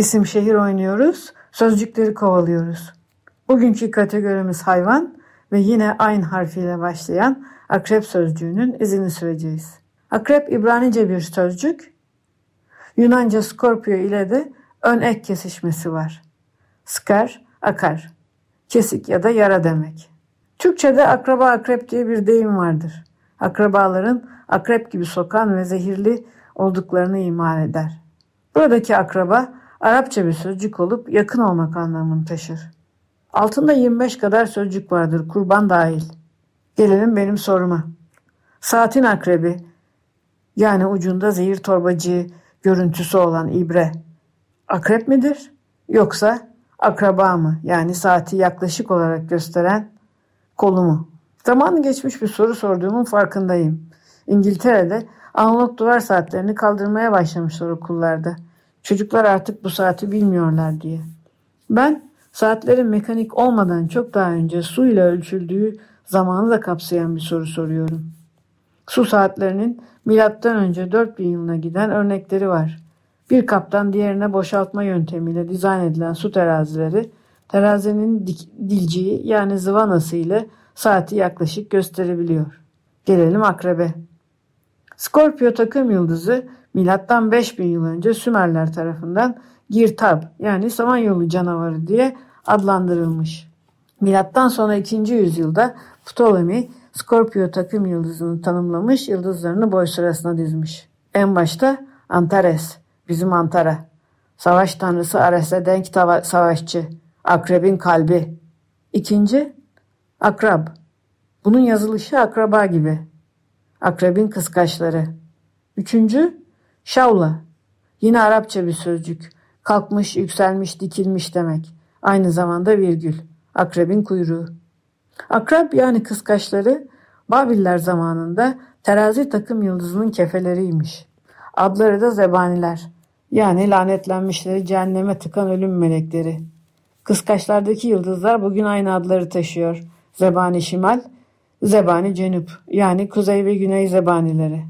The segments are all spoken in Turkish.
İsim şehir oynuyoruz, sözcükleri kovalıyoruz. Bugünkü kategorimiz hayvan ve yine aynı harfiyle başlayan akrep sözcüğünün izini süreceğiz. Akrep İbranice bir sözcük. Yunanca Scorpio ile de ön ek kesişmesi var. Skar, akar. Kesik ya da yara demek. Türkçe'de akraba akrep diye bir deyim vardır. Akrabaların akrep gibi sokan ve zehirli olduklarını imal eder. Buradaki akraba Arapça bir sözcük olup yakın olmak anlamını taşır. Altında 25 kadar sözcük vardır kurban dahil. Gelelim benim soruma. Saatin akrebi yani ucunda zehir torbacı görüntüsü olan ibre akrep midir yoksa akraba mı yani saati yaklaşık olarak gösteren kolu mu? Zamanı geçmiş bir soru sorduğumun farkındayım. İngiltere'de analog duvar saatlerini kaldırmaya başlamışlar okullarda. Çocuklar artık bu saati bilmiyorlar diye. Ben saatlerin mekanik olmadan çok daha önce su ile ölçüldüğü zamanı da kapsayan bir soru soruyorum. Su saatlerinin milattan önce 4000 yılına giden örnekleri var. Bir kaptan diğerine boşaltma yöntemiyle dizayn edilen su terazileri terazinin dilciği yani zıvanası ile saati yaklaşık gösterebiliyor. Gelelim akrebe. Skorpio takım yıldızı milattan 5000 yıl önce Sümerler tarafından Girtab yani Samanyolu canavarı diye adlandırılmış. Milattan sonra 2. yüzyılda Ptolemy Skorpio takım yıldızını tanımlamış, yıldızlarını boy sırasına dizmiş. En başta Antares, bizim Antara. Savaş tanrısı Ares'e denk savaşçı, akrebin kalbi. İkinci, akrab. Bunun yazılışı akraba gibi. Akrebin kıskaçları. Üçüncü, şavla. Yine Arapça bir sözcük. Kalkmış, yükselmiş, dikilmiş demek. Aynı zamanda virgül. Akrebin kuyruğu. Akrep yani kıskaçları Babiller zamanında terazi takım yıldızının kefeleriymiş. Adları da zebaniler. Yani lanetlenmişleri cehenneme tıkan ölüm melekleri. Kıskaçlardaki yıldızlar bugün aynı adları taşıyor. Zebani Şimal, Zebani Cenüp yani Kuzey ve Güney Zebanileri.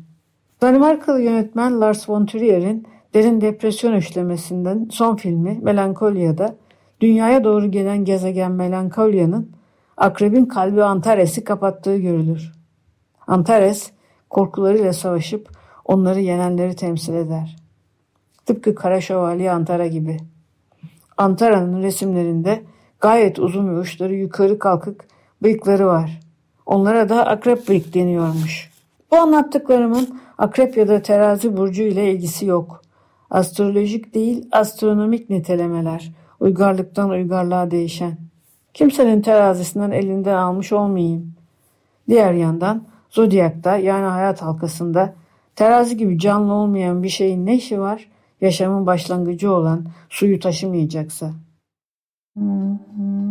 Danimarkalı yönetmen Lars von Trier'in derin depresyon üçlemesinden son filmi Melankolia'da dünyaya doğru gelen gezegen Melankolia'nın akrebin kalbi Antares'i kapattığı görülür. Antares korkularıyla savaşıp onları yenenleri temsil eder. Tıpkı Kara Şövalye Antara gibi. Antara'nın resimlerinde gayet uzun ve uçları yukarı kalkık bıyıkları var. Onlara da akrep bıyık deniyormuş. Bu anlattıklarımın akrep ya da terazi burcu ile ilgisi yok. Astrolojik değil astronomik nitelemeler, uygarlıktan uygarlığa değişen. Kimsenin terazisinden elinden almış olmayayım. Diğer yandan zodyakta yani hayat halkasında terazi gibi canlı olmayan bir şeyin ne işi var? Yaşamın başlangıcı olan suyu taşımayacaksa. Écoute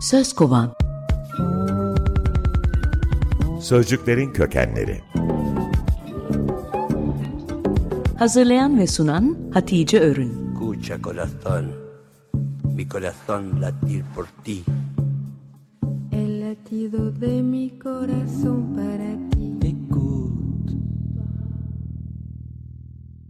Söz kovan. Sözcüklerin kökenleri. Hazırlayan ve sunan Hatice Örün. Escucha corazón, mi corazón latir por ti. El latido de mi corazón para ti.